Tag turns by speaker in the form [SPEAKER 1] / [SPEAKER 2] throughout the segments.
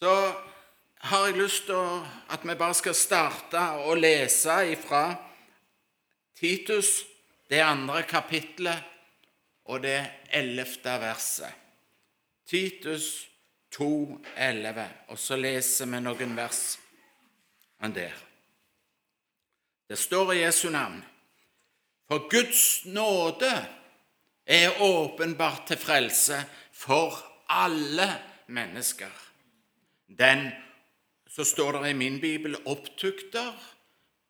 [SPEAKER 1] så har jeg lyst til at vi bare skal starte å lese ifra Titus, det andre kapitlet og det ellevte verset. Titus 2, 11, og så leser vi noen vers enn der. Det står i Jesu navn. For Guds nåde er åpenbart til frelse for alle mennesker. Den, så står det i min bibel, opptukter,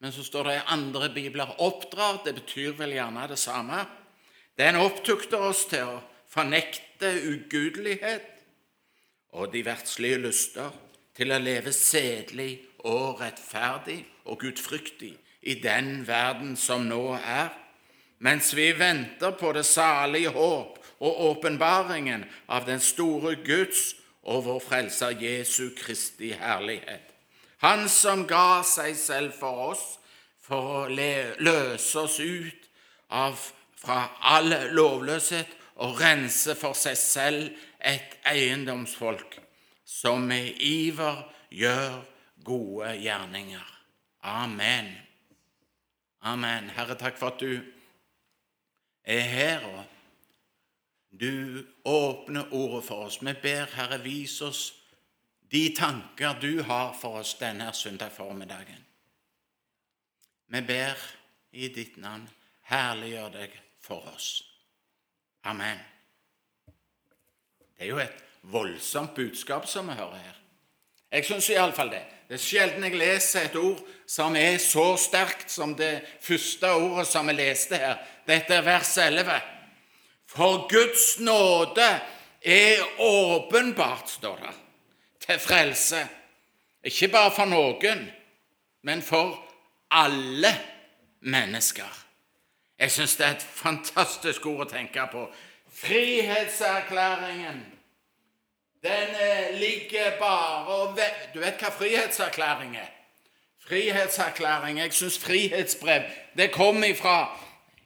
[SPEAKER 1] men så står det i andre bibler oppdrar. Det betyr vel gjerne det samme. Den opptukter oss til å fornekte ugudelighet og de verdslige lyster, til å leve sedelig og rettferdig og gudfryktig i den verden som nå er, mens vi venter på det salige håp og åpenbaringen av den store Guds og vår Frelser Jesu Kristi herlighet. Han som ga seg selv for oss for å løse oss ut av, fra all lovløshet og rense for seg selv et eiendomsfolk som med iver gjør gode gjerninger. Amen. Amen. Herre, takk for at du er her, og du åpner ordet for oss. Vi ber, Herre, vis oss de tanker du har for oss denne søndag formiddagen. Vi ber i ditt navn, herliggjør deg for oss. Amen. Det er jo et voldsomt budskap som vi hører her. Jeg syns iallfall det. Det er sjelden jeg leser et ord som er så sterkt som det første ordet som vi leste her. Dette er vers 11. For Guds nåde er åpenbart, står det, til frelse. Ikke bare for noen, men for alle mennesker. Jeg syns det er et fantastisk ord å tenke på. Frihetserklæringen den eh, ligger bare og Du vet hva frihetserklæring er? Frihetserklæring Jeg syns frihetsbrev det kom ifra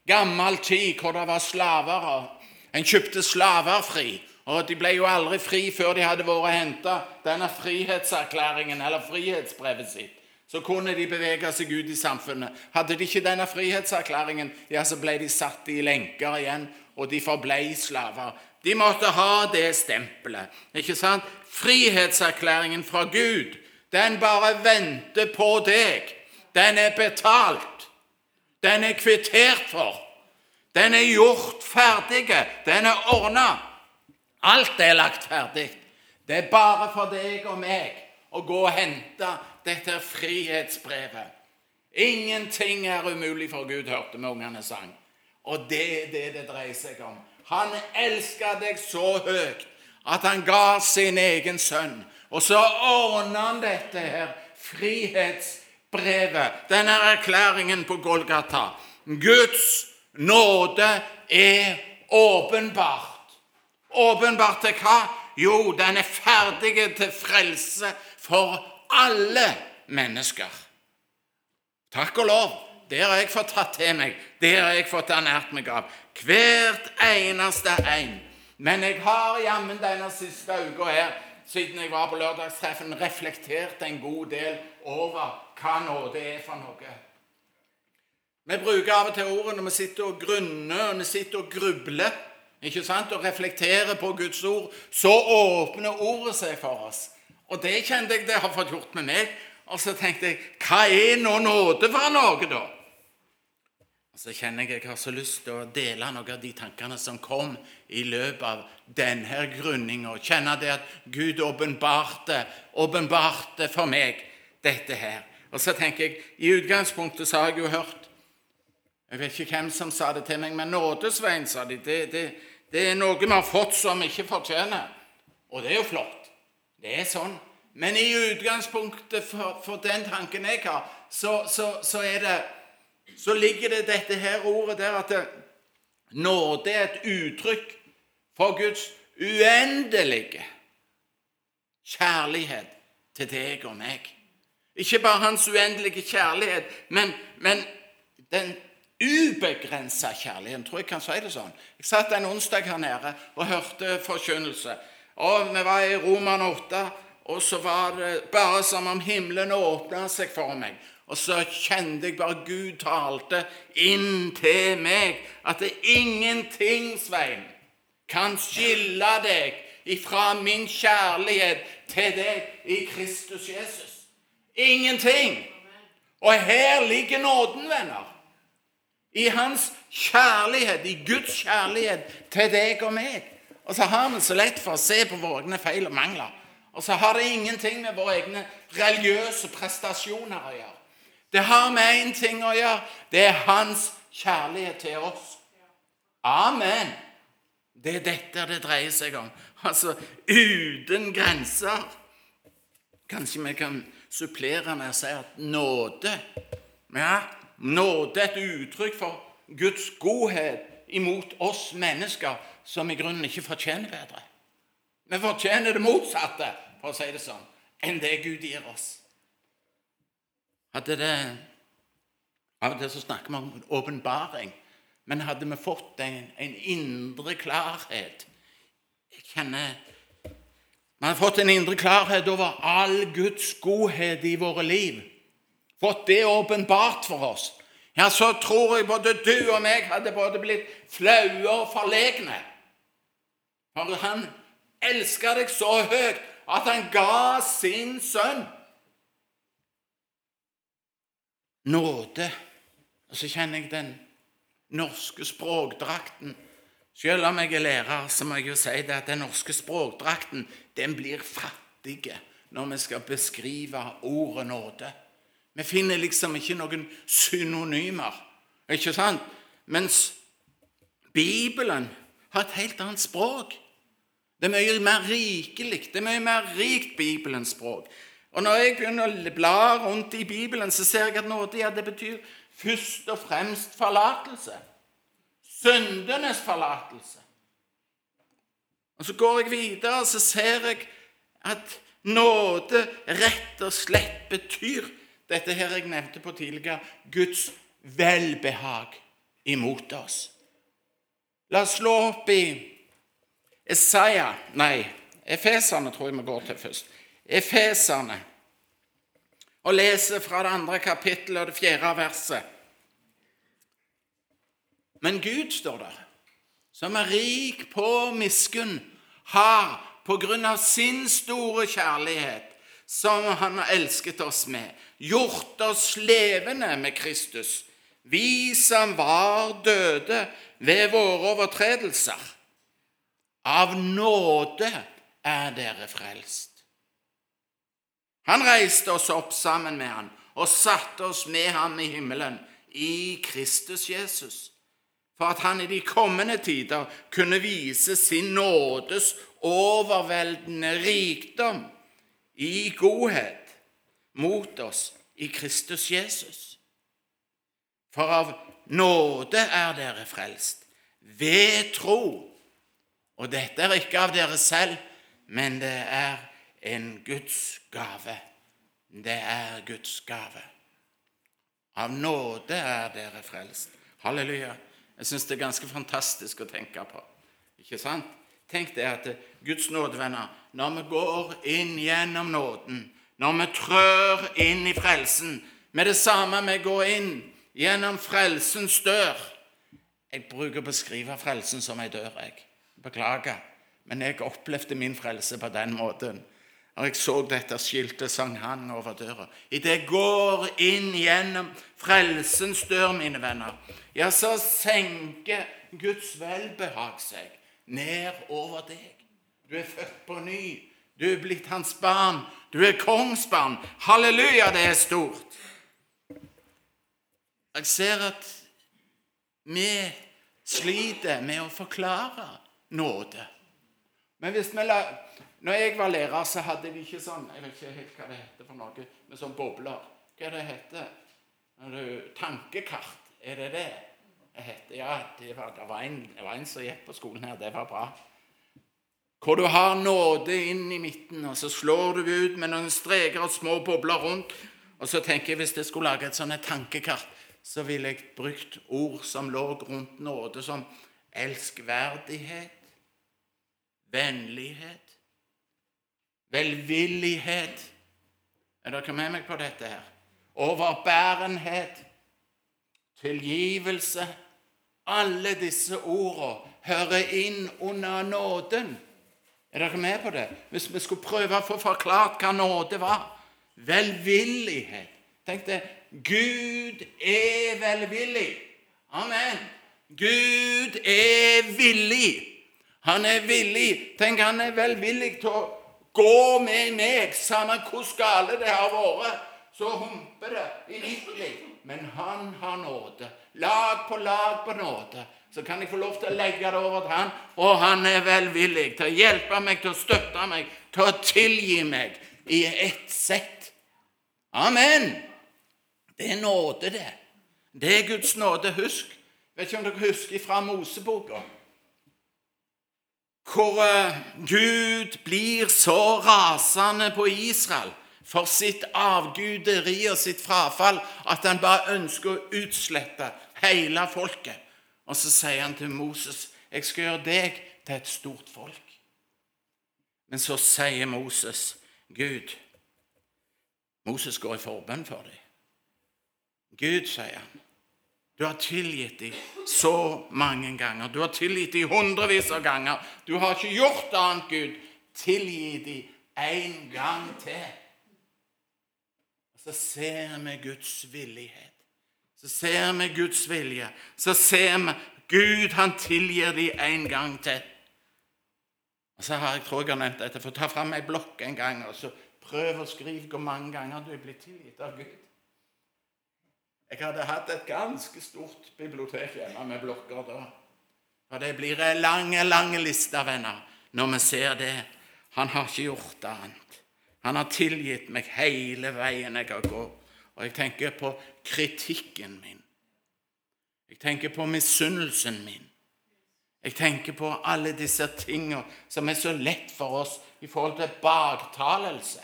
[SPEAKER 1] gammel tid hvor det var slaver. og En kjøpte slaver fri. Og de ble jo aldri fri før de hadde vært henta denne frihetserklæringen eller frihetsbrevet sitt. Så kunne de bevege seg ut i samfunnet. Hadde de ikke denne frihetserklæringen, ja, så ble de satt i lenker igjen, og de forblei slaver. De måtte ha det stempelet. Ikke sant? Frihetserklæringen fra Gud, den bare venter på deg. Den er betalt. Den er kvittert for. Den er gjort ferdig. Den er ordna. Alt er lagt ferdig. Det er bare for deg og meg å gå og hente dette frihetsbrevet. Ingenting er umulig for Gud, hørte vi ungene sang. Og det er det det dreier seg om. Han elska deg så høyt at han ga sin egen sønn. Og så ordna han dette her frihetsbrevet, denne erklæringen på Golgata. Guds nåde er åpenbart. Åpenbart til hva? Jo, den er ferdig til frelse for alle mennesker. Takk og lov. Det har jeg fått tatt til meg. Det har jeg fått ernært meg av. Hvert eneste en. Men jeg har jammen denne siste uka her, siden jeg var på lørdagstreffen, reflektert en god del over hva nåde er for noe. Vi bruker av og til ordet når vi sitter og grunner og vi sitter og grubler ikke sant, og reflekterer på Guds ord. Så åpner ordet seg for oss. Og det kjente jeg det har fått gjort med meg. Og så tenkte jeg hva er nå nåde for noe, da? Og Så kjenner jeg jeg har så lyst til å dele noen av de tankene som kom i løpet av denne grunninga. Kjenne det at Gud åpenbarte, åpenbarte for meg dette her. Og så tenker jeg, I utgangspunktet så har jeg jo hørt Jeg vet ikke hvem som sa det til meg, men nådesveien, sa de. Det, det, det er noe vi har fått som vi ikke fortjener. Og det er jo flott. Det er sånn. Men i utgangspunktet for, for den tanken jeg har, så, så, så det så ligger det dette her ordet der at nåde er et uttrykk for Guds uendelige kjærlighet til deg og meg. Ikke bare hans uendelige kjærlighet, men, men den ubegrensa kjærlighet. Tror jeg kan si det sånn. Jeg satt en onsdag her nede og hørte forkynnelse. Og Vi var i Roman 8, og så var det bare som om himmelen åpna seg for meg. Og så kjente jeg bare Gud talte inn til meg at det er ingenting, Svein, kan skille deg ifra min kjærlighet til deg i Kristus Jesus. Ingenting. Og her ligger nåden, venner. I hans kjærlighet, i Guds kjærlighet til deg og meg. Og så har vi så lett for å se på våre egne feil og mangler. Og så har det ingenting med våre egne religiøse prestasjoner å gjøre. Det har med én ting å gjøre. Det er hans kjærlighet til oss. Amen. Det er dette det dreier seg om. Altså uten grenser. Kanskje vi kan supplere med å si at nåde ja, Nåde et uttrykk for Guds godhet imot oss mennesker som i grunnen ikke fortjener bedre. Vi fortjener det motsatte, for å si det sånn, enn det Gud gir oss. Hadde det, Av og til så snakker vi om åpenbaring. Men hadde vi fått en, en indre klarhet Jeg kjenner Vi hadde fått en indre klarhet over all Guds godhet i våre liv. Fått det åpenbart for oss. Ja, så tror jeg både du og meg hadde både blitt flaue og forlegne. For han elska deg så høyt at han ga sin sønn. Nåde. Og så kjenner jeg den norske språkdrakten. Selv om jeg er lærer, så må jeg jo si det at den norske språkdrakten den blir fattig når vi skal beskrive ordet nåde. Vi finner liksom ikke noen synonymer, ikke sant? Mens Bibelen har et helt annet språk. Det er mye mer rikelig. Det er mye mer rikt Bibelens språk. Og Når jeg begynner å bla rundt i Bibelen, så ser jeg at nåde ja, det betyr først og fremst forlatelse. Syndenes forlatelse. Og Så går jeg videre, og så ser jeg at nåde rett og slett betyr dette her jeg nevnte på tidligere Guds velbehag imot oss. La oss slå opp i Esaia Nei, Efeserne tror jeg vi går til først. Efeserne. Og leser fra det andre kapittelet og det fjerde verset. Men Gud, står der, som er rik på miskunn, har på grunn av sin store kjærlighet, som han har elsket oss med, gjort oss levende med Kristus, vi som var døde ved våre overtredelser. Av nåde er dere frelst. Han reiste oss opp sammen med han og satte oss med ham i himmelen, i Kristus Jesus, for at han i de kommende tider kunne vise sin nådes overveldende rikdom i godhet mot oss i Kristus Jesus. For av nåde er dere frelst, ved tro. Og dette er ikke av dere selv, men det er en Guds gave. Det er Guds gave. Av nåde er dere frelst. Halleluja. Jeg syns det er ganske fantastisk å tenke på. Ikke sant? Tenk det at Guds nådevenner, når vi går inn gjennom nåden, når vi trør inn i frelsen Med det samme vi går inn gjennom frelsens dør Jeg bruker å beskrive frelsen som ei dør. jeg. Beklager, men jeg opplevde min frelse på den måten. Når jeg så dette skiltet sang han over døra. Idet jeg går inn gjennom frelsens dør, mine venner, ja, så senker Guds velbehag seg ned over deg. Du er født på ny. Du er blitt hans barn. Du er kongsbarn. Halleluja, det er stort. Jeg ser at vi sliter med å forklare nåde. Men hvis vi la, når jeg var lærer, så hadde vi ikke sånn Jeg vet ikke helt hva det heter for noe med sånn bobler. Hva er det heter Tankekart. Er det det det heter? Ja, det var, det, var en, det var en som gikk på skolen her. Det var bra. Hvor du har nåde inn i midten, og så slår du ut med noen streker og små bobler rundt. Og så tenker jeg hvis jeg skulle lage et sånt tankekart, så ville jeg brukt ord som lå rundt nåde, som elskverdighet, vennlighet, velvillighet Er dere med meg på dette her? Overbærenhet, tilgivelse Alle disse ordene hører inn under nåden. Er dere med på det? Hvis vi skulle prøve å få forklart hva nåde var Velvillighet. Tenk det. Gud er velvillig. Amen. Gud er villig. Han er villig. Tenk, han er velvillig til å gå med meg, samme hvor gale det har vært. Så humper det i mitt liv. Men han har nåde. Lag på lag på nåde. Så kan jeg få lov til å legge det over til han, og han er velvillig til å hjelpe meg, til å støtte meg, til å tilgi meg i ett sett. Amen. Det er nåde, det. Det er Guds nåde. Husk. Vet ikke om dere husker fra Moseboka hvor eh, Gud blir så rasende på Israel for sitt avguderi og sitt frafall at han bare ønsker å utslette hele folket. Og så sier han til Moses, 'Jeg skal gjøre deg til et stort folk'. Men så sier Moses, Gud Moses går i forbønn for dem. Gud, sier han, du har tilgitt dem så mange ganger. Du har tilgitt dem hundrevis av ganger. Du har ikke gjort annet, Gud. Tilgi dem en gang til. Og Så ser vi Guds villighet. Så ser vi Guds vilje. Så ser vi Gud, han tilgir dem en gang til. Og så har jeg tror jeg har nevnt dette. For ta fram ei blokk en gang og så prøv å skrive hvor mange ganger du er blitt tilgitt av Gud. Jeg hadde hatt et ganske stort bibliotek hjemme med blokker da. Og det blir en lang, lang liste, venner, når vi ser det. Han har ikke gjort annet. Han har tilgitt meg hele veien jeg har gått. Og jeg tenker på kritikken min. Jeg tenker på misunnelsen min. Jeg tenker på alle disse tingene som er så lett for oss i forhold til baktalelse.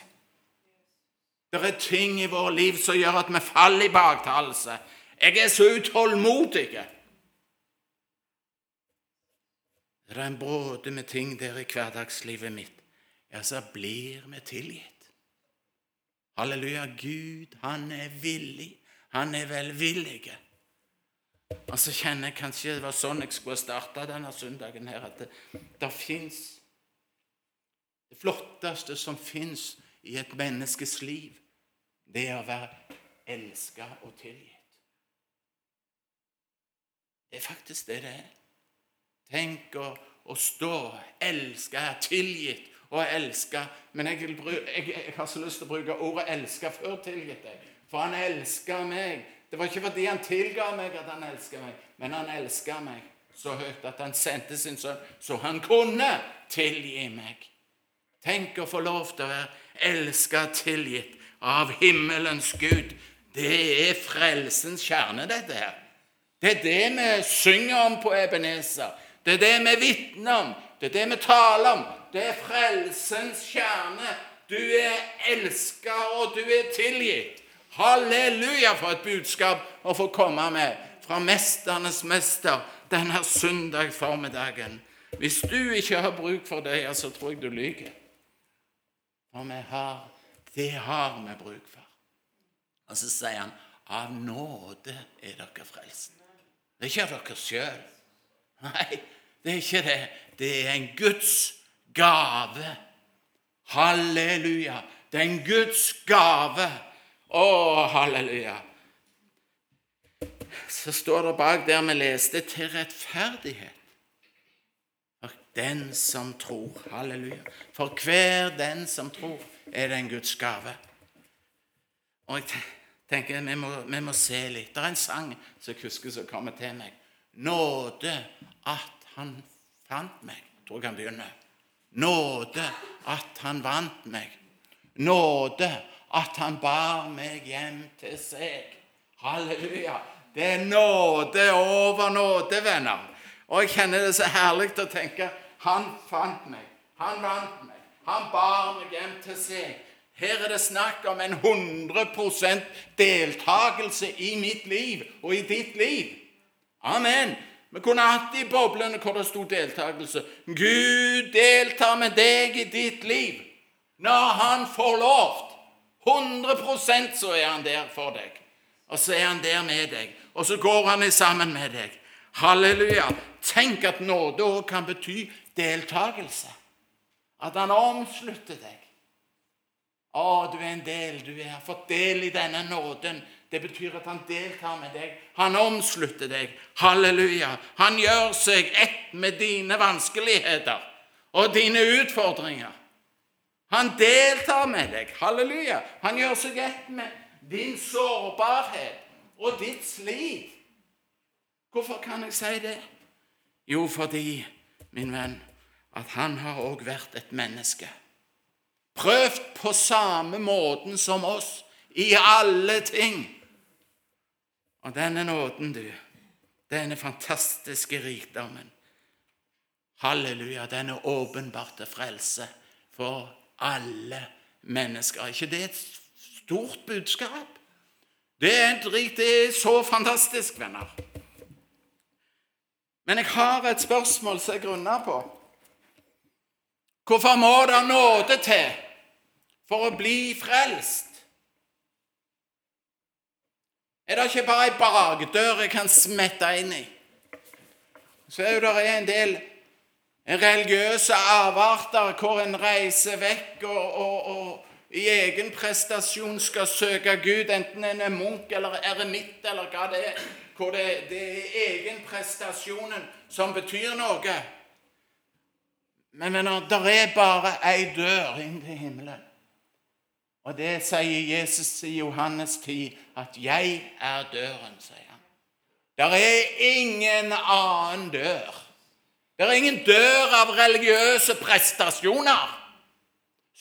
[SPEAKER 1] Det er ting i vårt liv som gjør at vi faller i baktalelse. Jeg er så utålmodig. Det er en bråde med ting der i hverdagslivet mitt. Ja, så blir vi tilgitt. Halleluja. Gud, han er villig. Han er velvillig. Og så kjenner jeg kanskje det var sånn jeg skulle starta denne søndagen her, at det, det fins Det flotteste som fins i et menneskes liv, det er å være elska og tilgitt. Det er faktisk det det er. Tenk å, å stå, elska, tilgitt og elske. Men jeg, jeg, jeg, har så lyst til å bruke ordet 'elske' før tilgitt deg. For han elska meg. Det var ikke fordi han tilga meg at han elska meg, men han elska meg så høyt at han sendte sin sønn så han kunne tilgi meg. Tenk å få lov til å være elska, tilgitt av himmelens Gud. Det er frelsens kjerne, dette her. Det er det vi synger om på Ebenezer. Det er det vi vitner om. Det er det vi taler om. Det er frelsens kjerne. Du er elska, og du er tilgitt. Halleluja, for et budskap å få komme med fra mesternes mester denne søndag formiddagen. Hvis du ikke har bruk for det, så tror jeg du lyver. For vi har det har vi bruk for. Og så sier han av nåde er dere frelst. Det er ikke av dere sjøl. Nei, det er ikke det. Det er en Guds gave. Halleluja. Det er en Guds gave. Å, halleluja. Så står det bak der vi leste 'til rettferdighet'. For den som tror. Halleluja. For hver den som tror er det en Guds gave. Og jeg tenker vi må, vi må se litt. Det er en sang som jeg husker som kommer til meg. Nåde at han fant meg, tror jeg han begynner. Nåde at han vant meg. Nåde at han bar meg hjem til seg. Halleluja. Det er nåde over nåde, venner. Og jeg kjenner det så herlig å tenke han fant meg, han vant meg. Han bar meg hjem til seg. Her er det snakk om en 100 deltakelse i mitt liv og i ditt liv. Amen. Vi kunne hatt de boblene hvor det sto deltakelse. Gud deltar med deg i ditt liv. Når han får lov 100% så er han der for deg. Og så er han der med deg. Og så går han sammen med deg. Halleluja. Tenk at nåde òg kan bety deltakelse. At han omslutter deg. Å, du er en del. Du har fått del i denne nåden. Det betyr at han deltar med deg. Han omslutter deg. Halleluja. Han gjør seg ett med dine vanskeligheter og dine utfordringer. Han deltar med deg. Halleluja. Han gjør seg ett med din sårbarhet og ditt slit. Hvorfor kan jeg si det? Jo, fordi, min venn, at han har òg vært et menneske. Prøvd på samme måten som oss i alle ting. Og denne nåden, du, denne fantastiske rikdommen Halleluja, denne åpenbarte frelse for alle mennesker. Er ikke det et stort budskap? Det er, en, det er så fantastisk, venner. Men jeg har et spørsmål som jeg grunner på. Hvorfor må det nåde til for å bli frelst? Er det ikke bare ei bakdør jeg kan smette inn i? Så er det en del religiøse avarter hvor en reiser vekk og, og, og, i egen prestasjon skal søke Gud, enten en er munk eller eremitt eller hva det er, hvor det, det er egenprestasjonen som betyr noe. Men venner, det er bare ei dør inn til himmelen. Og det sier Jesus i Johannes 10, at 'jeg er døren', sier han. Det er ingen annen dør. Det er ingen dør av religiøse prestasjoner.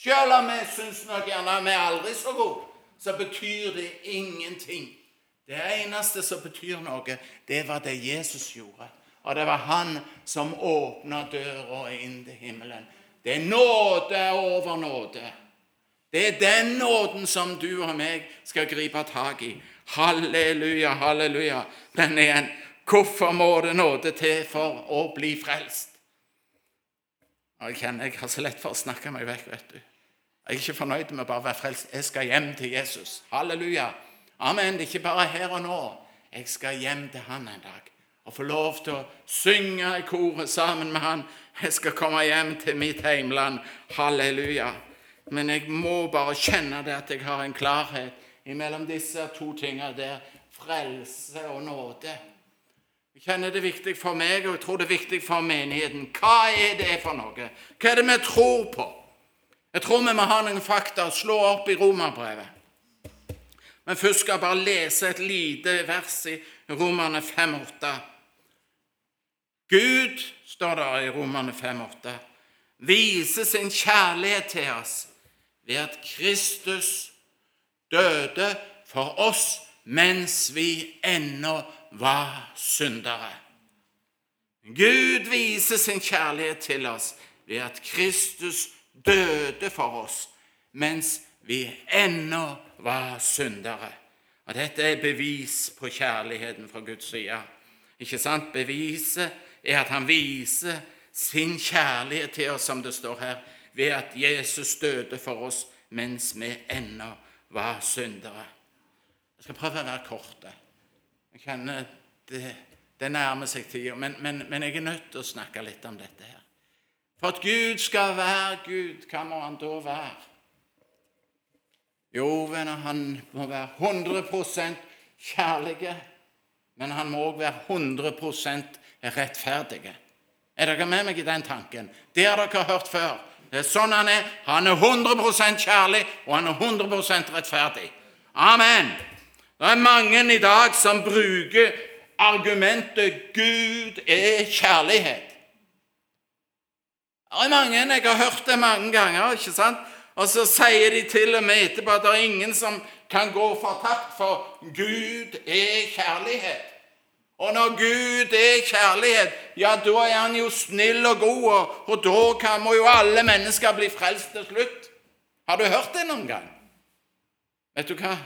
[SPEAKER 1] Selv om vi syns nok gjerne vi er aldri så gode, så betyr det ingenting. Det eneste som betyr noe, det var det Jesus gjorde. Og det var han som åpna døra inn til himmelen. Det er nåde over nåde. Det er den nåden som du og meg skal gripe tak i. Halleluja, halleluja. Den er en Hvorfor må det nåde til for å bli frelst? Jeg kjenner jeg har så lett for å snakke meg vekk. vet du. Jeg er ikke fornøyd med bare å være frelst. Jeg skal hjem til Jesus. Halleluja. Amen. Det er ikke bare her og nå. Jeg skal hjem til han en dag og få lov til å synge i koret sammen med han. Jeg skal komme hjem til mitt heimland. Halleluja. Men jeg må bare kjenne det at jeg har en klarhet mellom disse to tingene der frelse og nåde. Jeg kjenner det er viktig for meg, og jeg tror det er viktig for menigheten. Hva er det for noe? Hva er det vi tror på? Jeg tror vi må ha noen fakta å slå opp i romerbrevet. Men først skal jeg bare lese et lite vers i Romerne 5,8. Gud, står det i Romerne 5,8, viser sin kjærlighet til oss ved at Kristus døde for oss mens vi ennå var syndere. Gud viser sin kjærlighet til oss ved at Kristus døde for oss mens vi ennå var syndere. Og Dette er bevis på kjærligheten fra Guds side. Ikke sant? Beviset er at han viser sin kjærlighet til oss, som det står her, ved at Jesus døde for oss mens vi ennå var syndere. Jeg skal prøve å være korte. Jeg kjenner det, det nærmer seg tida, men, men, men, jeg er nødt til å snakke litt om dette her. For at Gud skal være Gud, hva må han da være? Jo, venner, han må være 100% kjærlig, men han må òg være 100 rettferdig. Er dere med meg i den tanken? Det har dere hørt før. Det er sånn han er. Han er 100 kjærlig, og han er 100 rettferdig. Amen. Det er mange i dag som bruker argumentet 'Gud er kjærlighet'. Det er mange, Jeg har hørt det mange ganger. ikke sant? Og så sier de til og med etterpå at det er ingen som kan gå fortapt, for Gud er kjærlighet. Og når Gud er kjærlighet, ja, da er han jo snill og god, og, og da kan, må jo alle mennesker bli frelst til slutt. Har du hørt det noen gang? Vet du hva?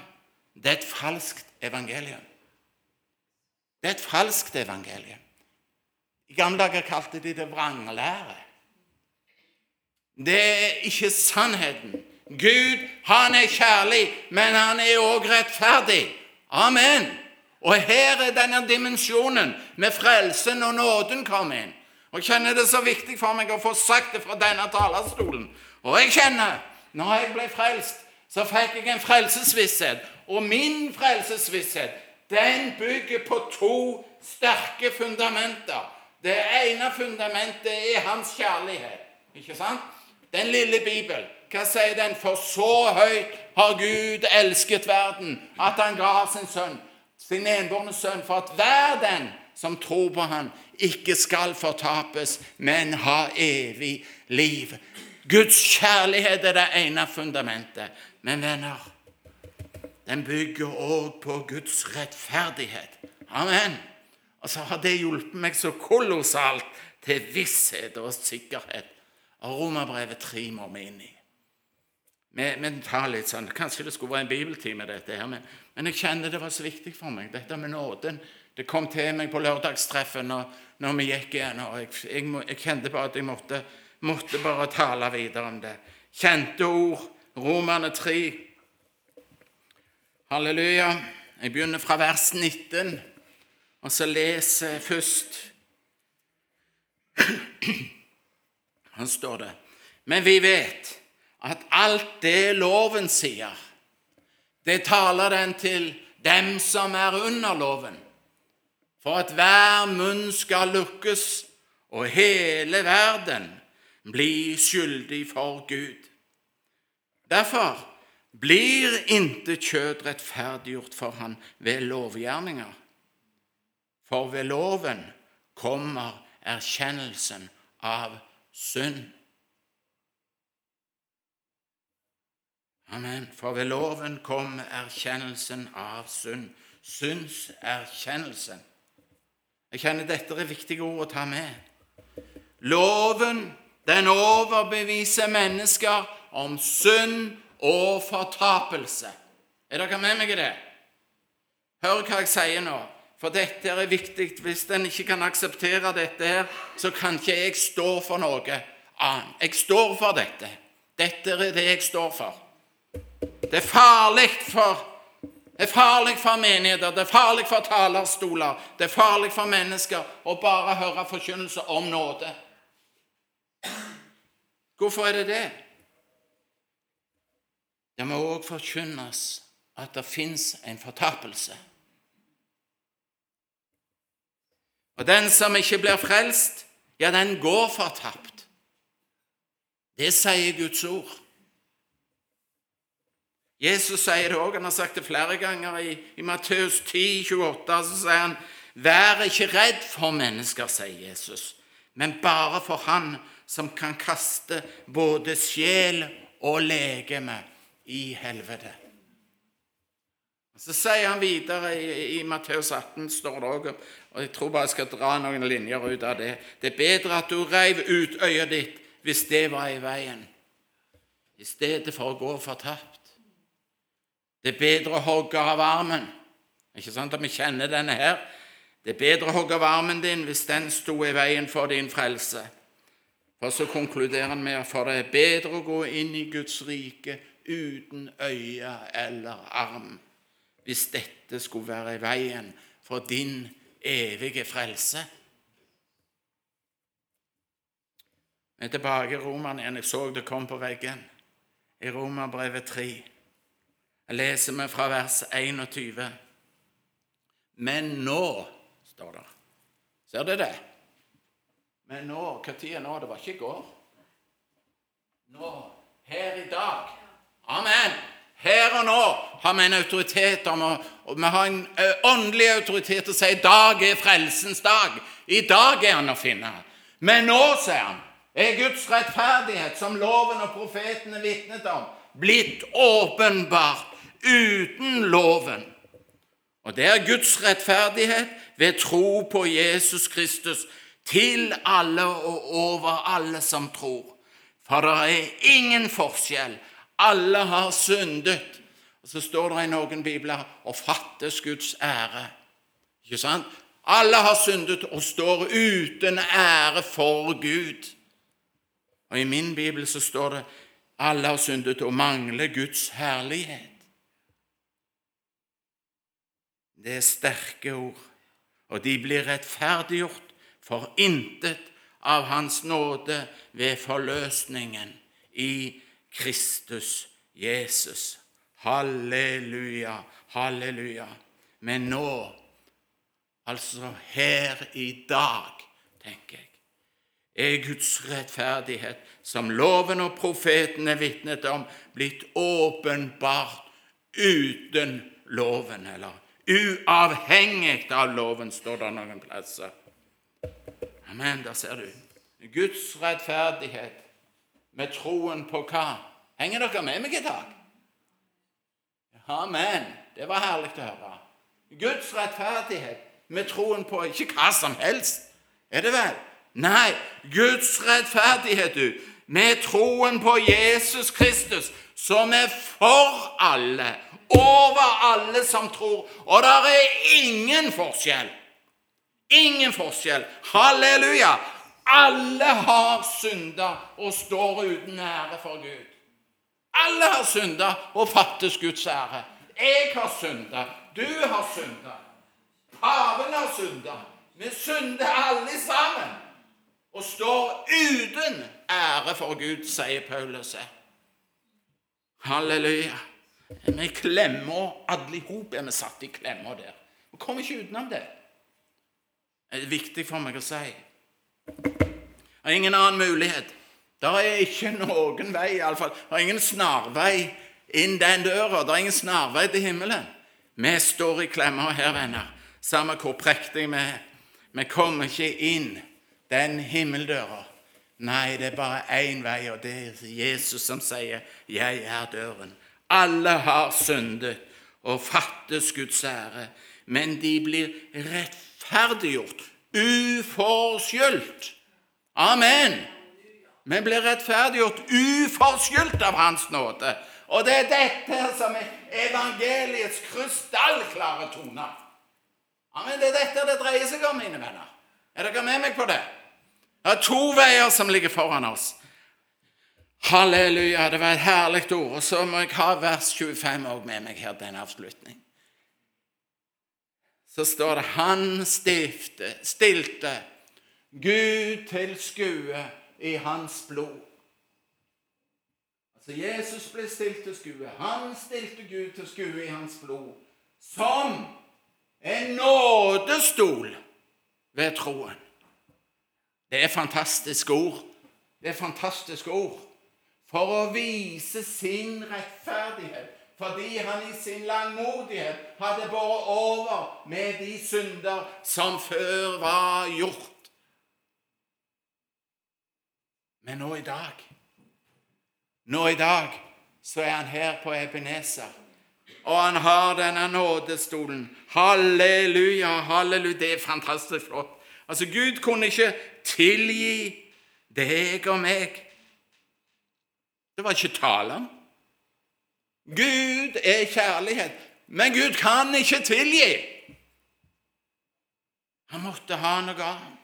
[SPEAKER 1] Det er et falskt evangelium. Det er et falskt evangelium. I gamle dager kalte de det vranglære. Det er ikke sannheten. Gud, han er kjærlig, men han er òg rettferdig. Amen. Og her er denne dimensjonen med frelsen og nåden kommet inn. Og Jeg kjenner det så viktig for meg å få sagt det fra denne talerstolen. Og jeg kjenner, når jeg ble frelst, så fikk jeg en frelsesvisshet. Og min frelsesvisshet, den bygger på to sterke fundamenter. Det ene fundamentet er hans kjærlighet. Ikke sant? Den lille Bibelen. Hva sier den? For så høyt har Gud elsket verden, at han ga sin sønn, sin enbårne sønn, for at hver den som tror på han, ikke skal fortapes, men ha evig liv. Guds kjærlighet er det ene fundamentet. Men venner, den bygger òg på Guds rettferdighet. Amen. Og så har det hjulpet meg så kolossalt til visshet og sikkerhet. Og Romerbrevet 3 må vi inn i. Vi tar litt sånn, Kanskje det skulle være en bibeltime, dette her, men, men, jeg kjenner det var så viktig for meg, dette med nåden. Det kom til meg på lørdagstreffet når, når vi gikk igjennom. Jeg, jeg, jeg, kjente bare at jeg måtte, måtte bare tale videre om det. Kjente ord, Romerne 3. Halleluja. Jeg begynner fra vers 19, og så leser jeg først Her står det. Men vi vet at alt det loven sier, det taler den til dem som er under loven, for at hver munn skal lukkes og hele verden bli skyldig for Gud. Derfor blir intet kjød rettferdiggjort for han ved lovgjerninger. For ved loven kommer erkjennelsen av synd. Amen. For ved loven kom erkjennelsen av synd. Syndserkjennelsen. Jeg kjenner dette er viktige ord å ta med. Loven, den overbeviser mennesker om synd og fortapelse. Er dere med meg i det? Hør hva jeg sier nå, for dette er viktig. Hvis en ikke kan akseptere dette her, så kan ikke jeg stå for noe annet. Jeg står for dette. Dette er det jeg står for. Det er farlig for det er farlig for menigheter, det er farlig for talerstoler, det er farlig for mennesker å bare høre forkynnelse om nåde. Hvorfor er det det? Det må òg forkynnes at det fins en fortapelse. Og den som ikke blir frelst, ja, den går fortapt. Det sier Guds ord. Jesus sier det òg, han har sagt det flere ganger i, i Matteus 10, 28, så sier han Vær ikke redd for mennesker, sier Jesus, men bare for Han som kan kaste både sjel og legeme i helvete. Så sier han videre i, i Matteus 18, står det òg, og jeg tror bare jeg skal dra noen linjer ut av det Det er bedre at du reiv ut øyet ditt hvis det var i veien, i stedet for å gå fortapt. Det er bedre å hogge av armen. Ikke sant at vi kjenner denne her? Det er bedre å hogge av armen din hvis den sto i veien for din frelse. For så konkluderer han med for det er bedre å gå inn i Guds rike uten øye eller arm, hvis dette skulle være i veien for din evige frelse. Vi er tilbake i Roman igjen. Jeg så det kom på veggen. I Romerbrevet 3. Jeg leser vi fra vers 21. Men nå, står det. Ser du det? Men nå tid er nå? Det var ikke i går. Nå. Her i dag. Amen. Her og nå har vi en autoritet om å, vi har en åndelig autoritet til å si i dag er frelsens dag. I dag er han å finne. Men nå, sier han, er Guds rettferdighet, som loven og profetene vitnet om, blitt åpenbart uten loven. Og det er Guds rettferdighet ved tro på Jesus Kristus til alle og over alle som tror. For det er ingen forskjell. Alle har syndet. Og Så står det i noen bibler og fattes Guds ære. Ikke sant? Alle har syndet og står uten ære for Gud. Og I min bibel så står det alle har syndet og mangler Guds herlighet. Det er sterke ord, og de blir rettferdiggjort for intet av Hans nåde ved forløsningen i Kristus Jesus. Halleluja, halleluja. Men nå, altså her i dag, tenker jeg, er Guds rettferdighet, som loven og profetene vitnet om, blitt åpenbart uten loven, eller uavhengig av loven, står det noen plasser. Amen, der ser du. Guds rettferdighet med troen på hva? Henger dere med meg i dag? Amen. Det var herlig å høre. Guds rettferdighet med troen på ikke hva som helst, er det vel? Nei, Guds rettferdighet, du, med troen på Jesus Kristus, som er for alle, over alle som tror. Og der er ingen forskjell Ingen forskjell. Halleluja! Alle har synda og står uten ære for Gud. Alle har synda og fattes Guds ære. Jeg har synda. Du har synda. Paven har synda. Vi synder alle sammen og står uten ære for Gud, sier Paulus. Halleluja. Vi klemmer alle i hop er vi satt i klemmer der. Vi kommer ikke utenom det Det er viktig for meg å si. Det er ingen annen mulighet. Det er ikke noen vei, iallfall. Det er ingen snarvei inn den døra. Det er ingen snarvei til himmelen. Vi står i klemmer her, venner, samme hvor prektige vi er. Vi kommer ikke inn den himmeldøra. Nei, det er bare én vei, og det er Jesus som sier 'Jeg er døren'. Alle har syndet og fattes Guds ære, men de blir rettferdiggjort, uforskyldt. Amen. Vi blir rettferdiggjort uforskyldt av Hans nåde. Og det er dette som er evangeliets krystallklare tone. Amen. Det er dette det dreier seg om, mine venner. Er dere med meg på det? Det er to veier som ligger foran oss. Halleluja, det var et herlig ord. Og så må jeg ha vers 25 òg med meg her til en avslutning så står det han stifte, stilte Gud til skue i hans blod. Altså Jesus ble stilt til skue. Han stilte Gud til skue i hans blod. Som en nådestol ved troen. Det er fantastiske ord. Det er fantastiske ord. For å vise sin rettferdighet fordi han i sin langmodighet hadde båret over med de synder som før var gjort. Men nå i dag Nå i dag så er han her på Ebenezer, og han har denne nådestolen. Halleluja, halleluja. Det er fantastisk flott. Altså, Gud kunne ikke tilgi deg og meg. Det var ikke tale om. Gud er kjærlighet, men Gud kan ikke tilgi. Han måtte ha noe annet.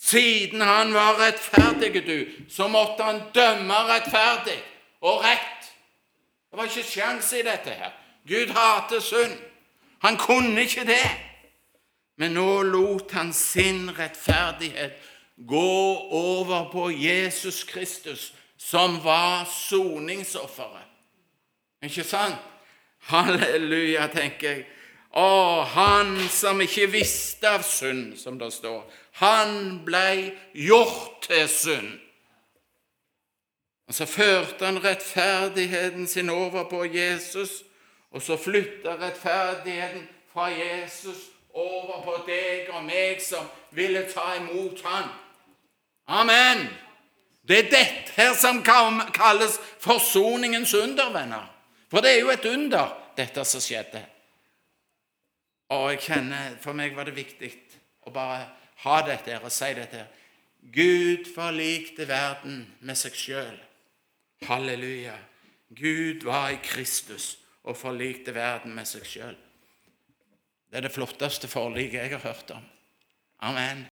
[SPEAKER 1] Siden han var rettferdig, du, så måtte han dømme rettferdig og rett. Det var ikke sjanse i dette her. Gud hater synd. Han kunne ikke det. Men nå lot han sin rettferdighet gå over på Jesus Kristus, som var soningsofferet. Ikke sant? Halleluja, tenker jeg. Å, han som ikke visste av synd, som det står. Han ble gjort til synd. Og Så førte han rettferdigheten sin over på Jesus, og så flytta rettferdigheten fra Jesus over på deg og meg som ville ta imot han. Amen! Det er dette her som kalles forsoningens under, venner. For det er jo et under, dette som skjedde. Og jeg kjenner, For meg var det viktig å bare ha dette her og si dette. her. Gud forlikte verden med seg sjøl. Halleluja. Gud var i Kristus og forlikte verden med seg sjøl. Det er det flotteste forliket jeg har hørt om. Amen.